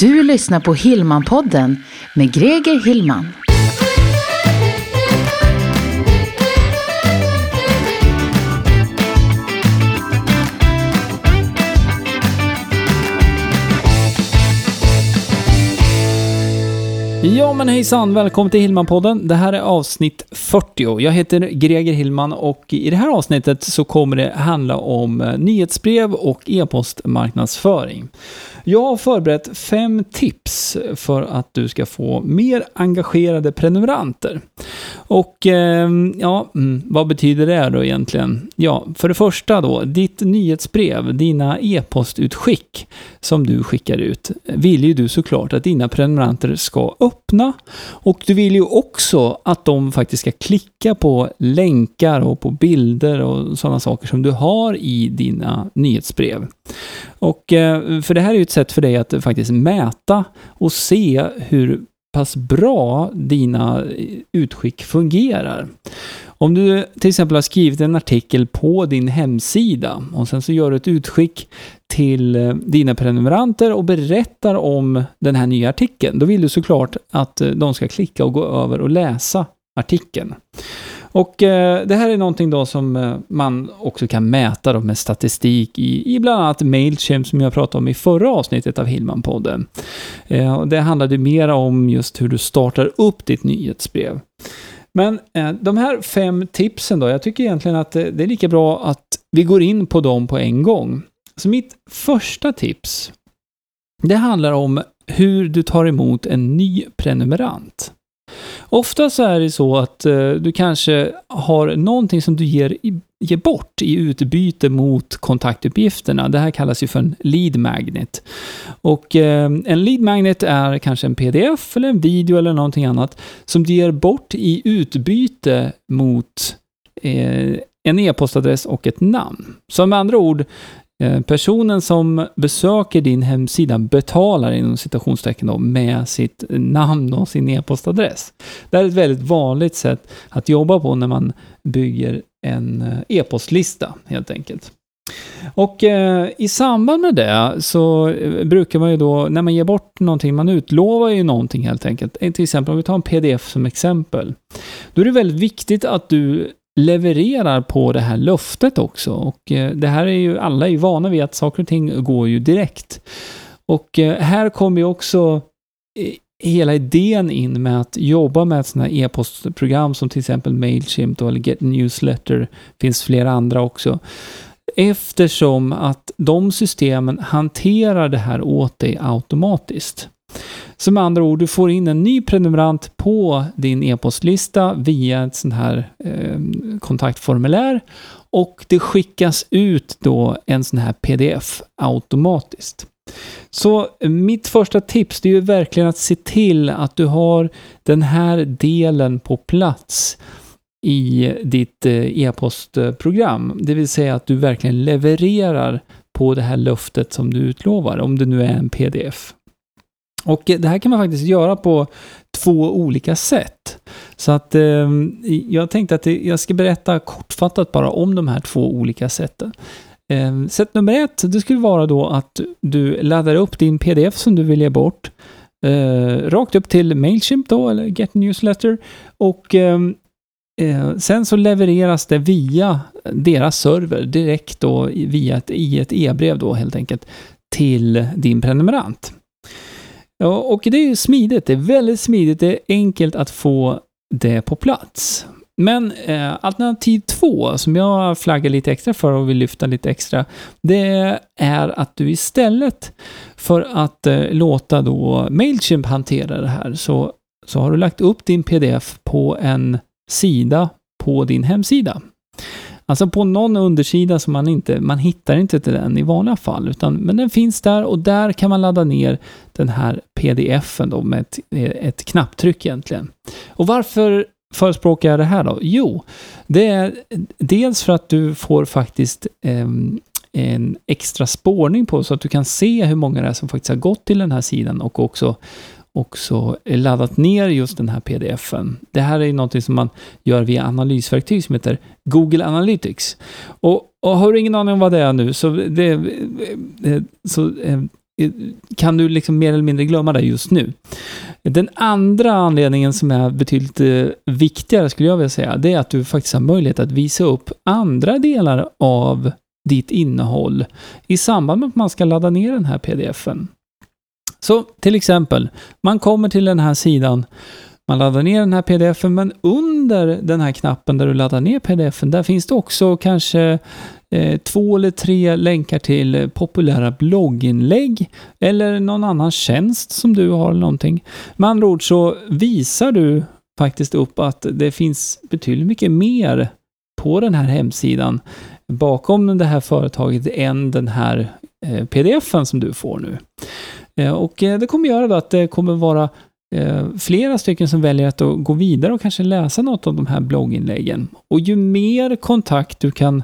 Du lyssnar på Hillmanpodden med Greger Hillman. Ja men hejsan, välkommen till Hillman-podden. Det här är avsnitt 40. Jag heter Greger Hillman och i det här avsnittet så kommer det handla om eh, nyhetsbrev och e-postmarknadsföring. Jag har förberett fem tips för att du ska få mer engagerade prenumeranter. Och ehm, ja, mm, vad betyder det då egentligen? Ja, för det första då, ditt nyhetsbrev, dina e-postutskick som du skickar ut, vill ju du såklart att dina prenumeranter ska öppna. Och du vill ju också att de faktiskt ska klicka på länkar och på bilder och sådana saker som du har i dina nyhetsbrev. Och eh, för det här är ju ett sätt för dig att faktiskt mäta och se hur pass bra dina eh, utskick fungerar. Om du till exempel har skrivit en artikel på din hemsida och sen så gör du ett utskick till eh, dina prenumeranter och berättar om den här nya artikeln, då vill du såklart att eh, de ska klicka och gå över och läsa artikeln. Och eh, det här är någonting då som eh, man också kan mäta då med statistik i, i bland annat Mailchimp som jag pratade om i förra avsnittet av Hillman-podden. Eh, det handlade mer om just hur du startar upp ditt nyhetsbrev. Men eh, de här fem tipsen då, jag tycker egentligen att eh, det är lika bra att vi går in på dem på en gång. Så mitt första tips, det handlar om hur du tar emot en ny prenumerant. Ofta så är det så att eh, du kanske har någonting som du ger, ger bort i utbyte mot kontaktuppgifterna. Det här kallas ju för en lead magnet. Och eh, en lead magnet är kanske en pdf eller en video eller någonting annat som du ger bort i utbyte mot eh, en e-postadress och ett namn. Så med andra ord, Eh, personen som besöker din hemsida betalar inom citationstecken då, med sitt namn och sin e-postadress. Det här är ett väldigt vanligt sätt att jobba på när man bygger en eh, e-postlista helt enkelt. Och eh, i samband med det så eh, brukar man ju då, när man ger bort någonting, man utlovar ju någonting helt enkelt. Till exempel om vi tar en pdf som exempel. Då är det väldigt viktigt att du levererar på det här löftet också. Och eh, det här är ju, alla är ju vana vid att saker och ting går ju direkt. Och eh, här kommer ju också eh, hela idén in med att jobba med sådana här e-postprogram som till exempel Mailchimp eller Get Newsletter. Det finns flera andra också. Eftersom att de systemen hanterar det här åt dig automatiskt. Så med andra ord, du får in en ny prenumerant på din e-postlista via ett sånt här eh, kontaktformulär och det skickas ut då en sån här pdf automatiskt. Så eh, mitt första tips det är ju verkligen att se till att du har den här delen på plats i ditt eh, e-postprogram. Det vill säga att du verkligen levererar på det här löftet som du utlovar, om det nu är en pdf. Och det här kan man faktiskt göra på två olika sätt. Så att eh, jag tänkte att jag ska berätta kortfattat bara om de här två olika sätten. Eh, sätt nummer ett, det skulle vara då att du laddar upp din pdf som du vill ge bort eh, rakt upp till Mailchimp då, eller Get Newsletter. Och ehm, eh, sen så levereras det via deras server direkt då via ett, i ett e-brev då helt enkelt till din prenumerant. Ja, och det är ju smidigt. Det är väldigt smidigt. Det är enkelt att få det på plats. Men eh, alternativ två, som jag flaggar lite extra för och vill lyfta lite extra, det är att du istället för att eh, låta då Mailchimp hantera det här, så, så har du lagt upp din pdf på en sida på din hemsida. Alltså på någon undersida som man inte, man hittar inte till den i vanliga fall, utan, men den finns där och där kan man ladda ner den här pdfen då med ett, eh, ett knapptryck egentligen. Och varför förespråkar jag det här då? Jo, det är dels för att du får faktiskt eh, en extra spårning på så att du kan se hur många det är som faktiskt har gått till den här sidan och också också laddat ner just den här pdfen. Det här är något som man gör via analysverktyg som heter Google Analytics. Och, och har du ingen aning om vad det är nu så, det, eh, så eh, kan du liksom mer eller mindre glömma det just nu. Den andra anledningen som är betydligt eh, viktigare skulle jag vilja säga, det är att du faktiskt har möjlighet att visa upp andra delar av ditt innehåll i samband med att man ska ladda ner den här pdfen. Så till exempel, man kommer till den här sidan, man laddar ner den här pdfen, men under den här knappen där du laddar ner pdfen, där finns det också kanske eh, två eller tre länkar till populära blogginlägg eller någon annan tjänst som du har eller någonting. Med andra ord så visar du faktiskt upp att det finns betydligt mycket mer på den här hemsidan bakom det här företaget än den här eh, pdfen som du får nu. Eh, och eh, det kommer göra då att det kommer vara eh, flera stycken som väljer att gå vidare och kanske läsa något av de här blogginläggen. Och ju mer kontakt du kan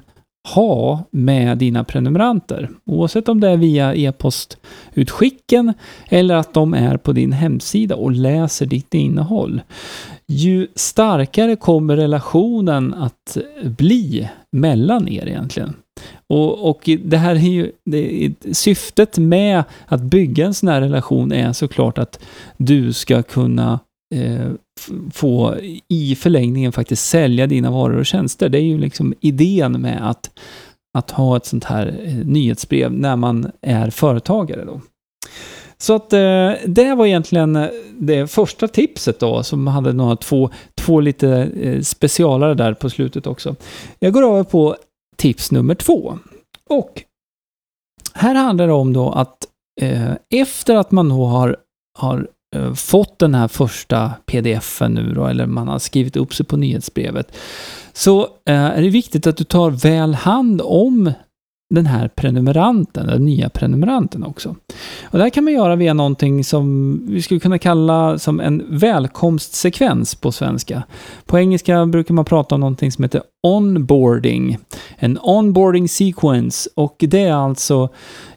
ha med dina prenumeranter, oavsett om det är via e-postutskicken eller att de är på din hemsida och läser ditt innehåll, ju starkare kommer relationen att bli mellan er egentligen. Och, och det här är ju, det, syftet med att bygga en sån här relation är såklart att du ska kunna eh, få i förlängningen faktiskt sälja dina varor och tjänster. Det är ju liksom idén med att, att ha ett sånt här eh, nyhetsbrev när man är företagare. Då. Så att eh, det var egentligen eh, det första tipset då, som hade några två, två lite eh, specialare där på slutet också. Jag går över på tips nummer två. Och här handlar det om då att eh, efter att man då har, har eh, fått den här första pdfen nu då, eller man har skrivit upp sig på nyhetsbrevet, så eh, är det viktigt att du tar väl hand om den här prenumeranten, den nya prenumeranten också. Och det här kan man göra via någonting som vi skulle kunna kalla som en välkomstsekvens på svenska. På engelska brukar man prata om någonting som heter onboarding. En onboarding sequence och det är alltså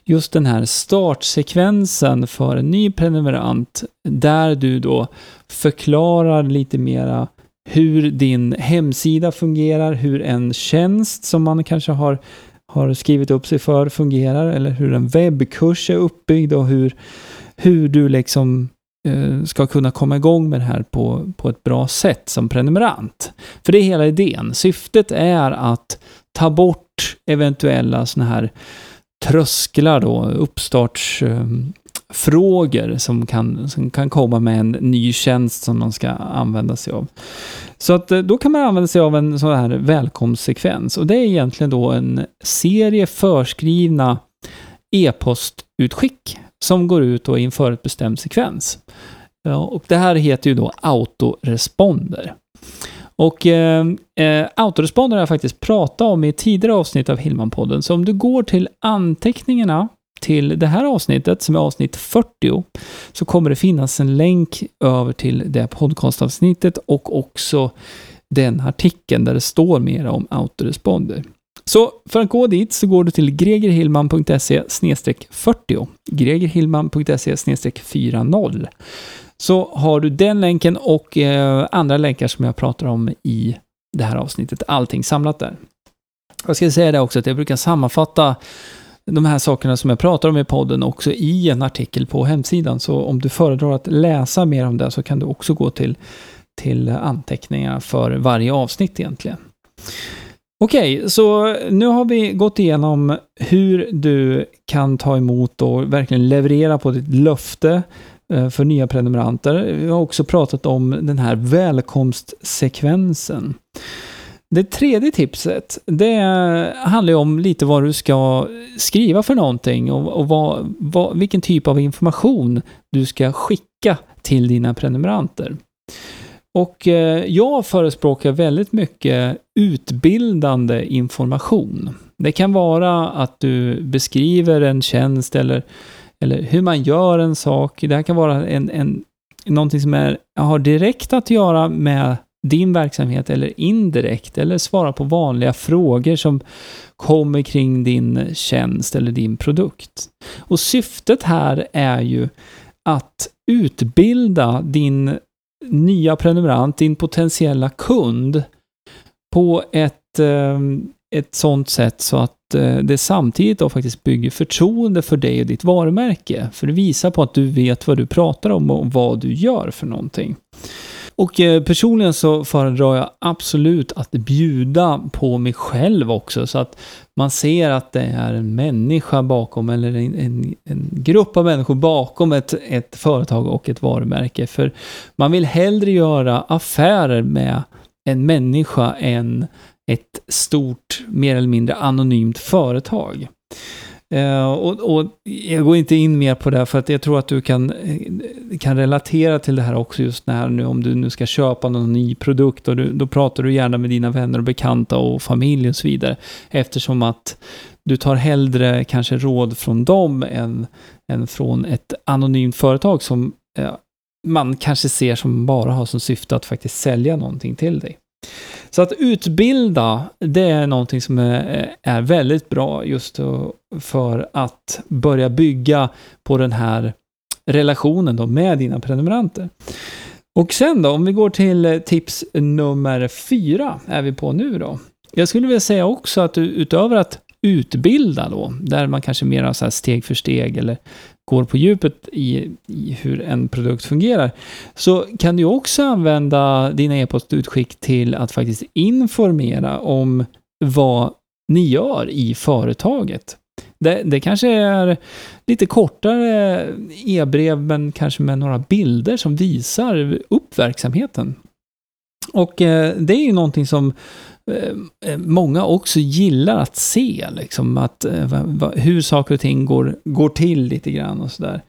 just den här startsekvensen för en ny prenumerant där du då förklarar lite mera hur din hemsida fungerar, hur en tjänst som man kanske har har skrivit upp sig för fungerar eller hur en webbkurs är uppbyggd och hur, hur du liksom eh, ska kunna komma igång med det här på, på ett bra sätt som prenumerant. För det är hela idén. Syftet är att ta bort eventuella sådana här trösklar då, uppstarts eh, frågor som kan, som kan komma med en ny tjänst som man ska använda sig av. Så att eh, då kan man använda sig av en sån här välkomstsekvens och det är egentligen då en serie förskrivna e-postutskick som går ut då inför en bestämd sekvens. Och det här heter ju då autoresponder. Och eh, eh, autoresponder har jag faktiskt pratat om i tidigare avsnitt av Hillman-podden, så om du går till anteckningarna till det här avsnittet, som är avsnitt 40, så kommer det finnas en länk över till det podcastavsnittet och också den artikeln där det står mer om autoresponder. Så för att gå dit så går du till gregerhillman.se 40. gregerhillman.se 40. Så har du den länken och eh, andra länkar som jag pratar om i det här avsnittet. Allting samlat där. Jag ska säga det också att jag brukar sammanfatta de här sakerna som jag pratar om i podden också i en artikel på hemsidan. Så om du föredrar att läsa mer om det så kan du också gå till, till anteckningar för varje avsnitt egentligen. Okej, okay, så nu har vi gått igenom hur du kan ta emot och verkligen leverera på ditt löfte eh, för nya prenumeranter. Vi har också pratat om den här välkomstsekvensen. Det tredje tipset, det handlar ju om lite vad du ska skriva för någonting och, och vad, vad, vilken typ av information du ska skicka till dina prenumeranter. Och eh, jag förespråkar väldigt mycket utbildande information. Det kan vara att du beskriver en tjänst eller, eller hur man gör en sak. Det här kan vara en, en, någonting som är, har direkt att göra med din verksamhet eller indirekt eller svara på vanliga frågor som kommer kring din tjänst eller din produkt. Och syftet här är ju att utbilda din nya prenumerant, din potentiella kund på ett, eh, ett sånt sätt så att eh, det samtidigt då faktiskt bygger förtroende för dig och ditt varumärke. För det visar på att du vet vad du pratar om och vad du gör för någonting. Och eh, personligen så föredrar jag absolut att bjuda på mig själv också så att man ser att det är en människa bakom eller en, en, en, grupp av människor bakom ett, ett företag och ett varumärke. För man vill hellre göra affärer med en människa än ett stort, mer eller mindre anonymt företag. Eh, och, och, jag går inte in mer på det för att jag tror att du kan, eh, kan relatera till det här också just när nu om du nu ska köpa någon ny produkt och du, då pratar du gärna med dina vänner och bekanta och familj och så vidare. Eftersom att du tar hellre kanske råd från dem än, än från ett anonymt företag som eh, man kanske ser som bara har som syfte att faktiskt sälja någonting till dig. Så att utbilda, det är någonting som är, väldigt bra just för att börja bygga på den här relationen då med dina prenumeranter. Och sen då, om vi går till tips nummer fyra, är vi på nu då. Jag skulle vilja säga också att utöver att utbilda då, där man kanske mer så här steg för steg eller går på djupet i, i, hur en produkt fungerar, så kan du också använda dina e-postutskick till att faktiskt informera om vad ni gör i företaget. Det, det kanske är lite kortare e-brev, men kanske med några bilder som visar upp verksamheten. Och eh, det är ju någonting som eh, eh, många också gillar att se, liksom, att, eh, hur saker och ting går, går till lite grann och sådär.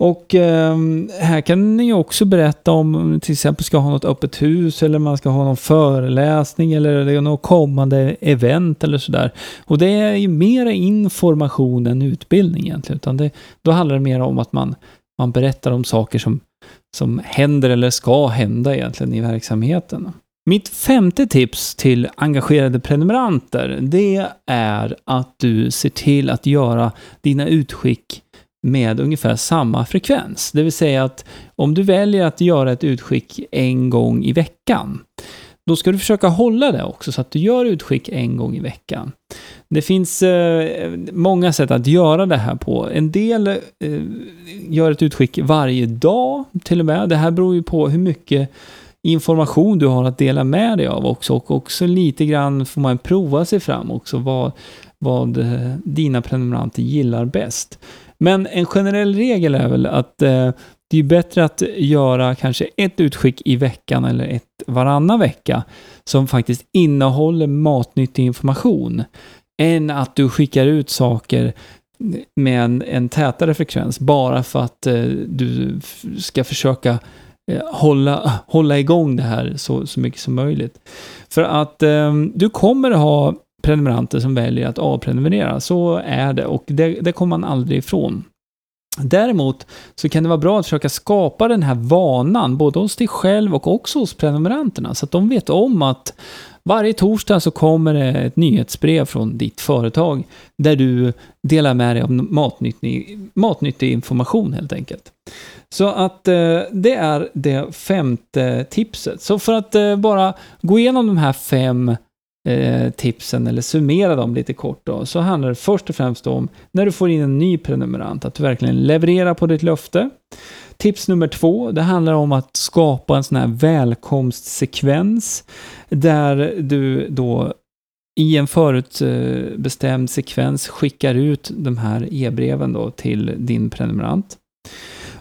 Och eh, här kan ni också berätta om till exempel ska ha något öppet hus eller man ska ha någon föreläsning eller det är något kommande event eller sådär. Och det är ju mera information än utbildning egentligen, utan det, då handlar det mer om att man, man berättar om saker som, som händer eller ska hända egentligen i verksamheten. Mitt femte tips till engagerade prenumeranter, det är att du ser till att göra dina utskick med ungefär samma frekvens. Det vill säga att om du väljer att göra ett utskick en gång i veckan, då ska du försöka hålla det också så att du gör utskick en gång i veckan. Det finns eh, många sätt att göra det här på. En del eh, gör ett utskick varje dag till och med. Det här beror ju på hur mycket information du har att dela med dig av också och också lite grann får man prova sig fram också vad, vad eh, dina prenumeranter gillar bäst. Men en generell regel är väl att eh, det är bättre att göra kanske ett utskick i veckan eller ett varannan vecka som faktiskt innehåller matnyttig information än att du skickar ut saker med en, en tätare frekvens bara för att eh, du ska försöka Eh, hålla, hålla igång det här så, så mycket som möjligt. För att eh, du kommer ha prenumeranter som väljer att avprenumerera, så är det och det, det kommer man aldrig ifrån. Däremot så kan det vara bra att försöka skapa den här vanan, både hos dig själv och också hos prenumeranterna, så att de vet om att varje torsdag så kommer det ett nyhetsbrev från ditt företag där du delar med dig av matnyttig, matnyttig information helt enkelt. Så att eh, det är det femte tipset. Så för att eh, bara gå igenom de här fem eh, tipsen eller summera dem lite kort då, så handlar det först och främst om när du får in en ny prenumerant, att du verkligen levererar på ditt löfte. Tips nummer två, det handlar om att skapa en sån här välkomstsekvens där du då i en förutbestämd sekvens skickar ut de här e-breven då till din prenumerant.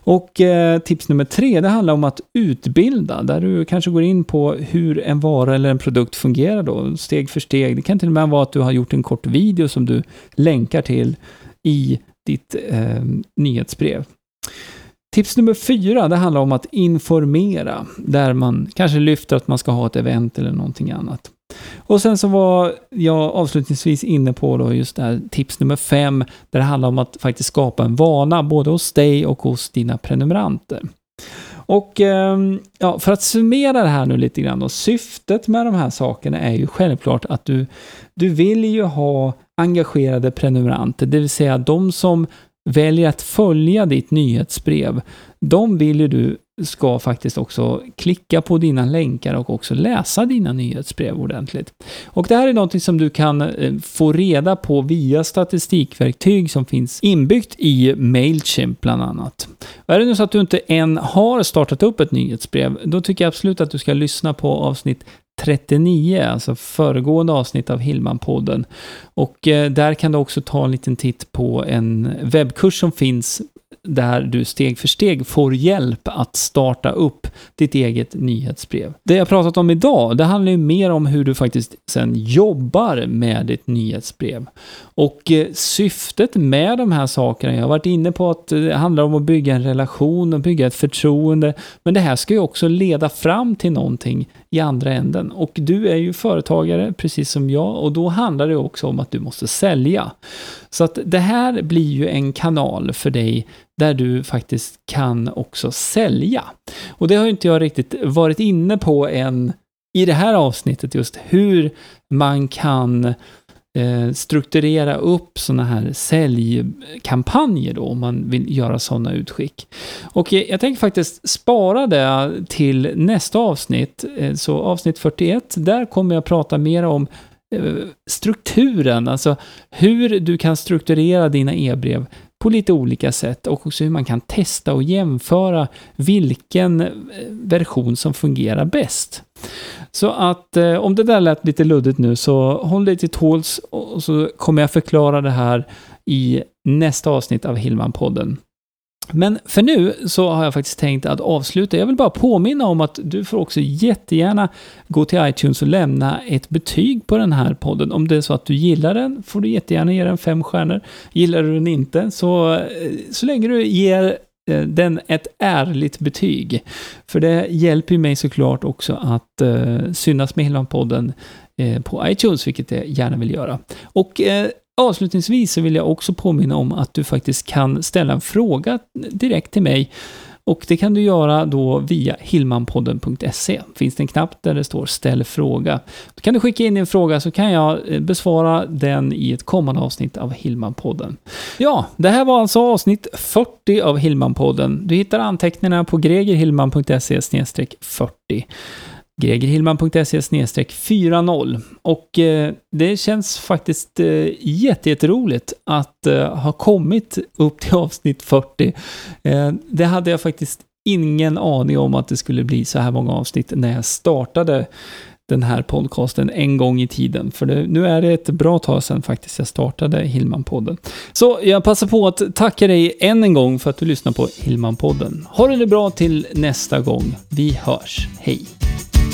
Och eh, tips nummer tre, det handlar om att utbilda, där du kanske går in på hur en vara eller en produkt fungerar då, steg för steg. Det kan till och med vara att du har gjort en kort video som du länkar till i ditt eh, nyhetsbrev. Tips nummer fyra, det handlar om att informera, där man kanske lyfter att man ska ha ett event eller någonting annat. Och sen så var jag avslutningsvis inne på då just det här tips nummer fem, där det handlar om att faktiskt skapa en vana, både hos dig och hos dina prenumeranter. Och ehm, ja, för att summera det här nu lite grann då, syftet med de här sakerna är ju självklart att du, du vill ju ha engagerade prenumeranter, det vill säga de som väljer att följa ditt nyhetsbrev, de vill ju du ska faktiskt också klicka på dina länkar och också läsa dina nyhetsbrev ordentligt. Och det här är någonting som du kan eh, få reda på via statistikverktyg som finns inbyggt i Mailchimp bland annat. Och är det nu så att du inte än har startat upp ett nyhetsbrev, då tycker jag absolut att du ska lyssna på avsnitt 39, alltså föregående avsnitt av Hillman-podden. Och eh, där kan du också ta en liten titt på en webbkurs som finns där du steg för steg får hjälp att starta upp ditt eget nyhetsbrev. Det jag pratat om idag, det handlar ju mer om hur du faktiskt sen jobbar med ditt nyhetsbrev. Och eh, syftet med de här sakerna, jag har varit inne på att eh, det handlar om att bygga en relation och bygga ett förtroende, men det här ska ju också leda fram till någonting i andra änden. Och du är ju företagare, precis som jag, och då handlar det också om att du måste sälja. Så att det här blir ju en kanal för dig där du faktiskt kan också sälja. Och det har inte jag riktigt varit inne på än i det här avsnittet, just hur man kan eh, Eh, strukturera upp sådana här säljkampanjer då, om man vill göra sådana utskick. Och jag tänker faktiskt spara det till nästa avsnitt, eh, så avsnitt 41, där kommer jag prata mer om eh, strukturen, alltså hur du kan strukturera dina e-brev på lite olika sätt och också hur man kan testa och jämföra vilken version som fungerar bäst. Så att eh, om det där lät lite luddigt nu så håll dig till tåls och så kommer jag förklara det här i nästa avsnitt av Hillman-podden. Men för nu så har jag faktiskt tänkt att avsluta. Jag vill bara påminna om att du får också jättegärna gå till iTunes och lämna ett betyg på den här podden. Om det är så att du gillar den får du jättegärna ge den fem stjärnor. Gillar du den inte så, eh, så länge du ger Eh, den ett ärligt betyg. För det hjälper ju mig såklart också att eh, synas med hela podden eh, på iTunes, vilket jag gärna vill göra. Och eh, Avslutningsvis så vill jag också påminna om att du faktiskt kan ställa en fråga direkt till mig och det kan du göra då via hillmanpodden.se. Finns det en knapp där det står ställ fråga. Då kan du skicka in din fråga så kan jag eh, besvara den i ett kommande avsnitt av Hillmanpodden. Ja, det här var alltså avsnitt 40 av Hillmanpodden. Du hittar anteckningarna på gregerhillman.se 40 gregerhillman.se 40 och eh, det känns faktiskt eh, jätteroligt att eh, ha kommit upp till avsnitt 40. Eh, det hade jag faktiskt ingen aning om att det skulle bli så här många avsnitt när jag startade den här podcasten en gång i tiden. För det, nu är det ett bra tag sedan faktiskt jag startade Hillman-podden. Så jag passar på att tacka dig än en gång för att du lyssnar på Hillman-podden. Ha det bra till nästa gång. Vi hörs. Hej!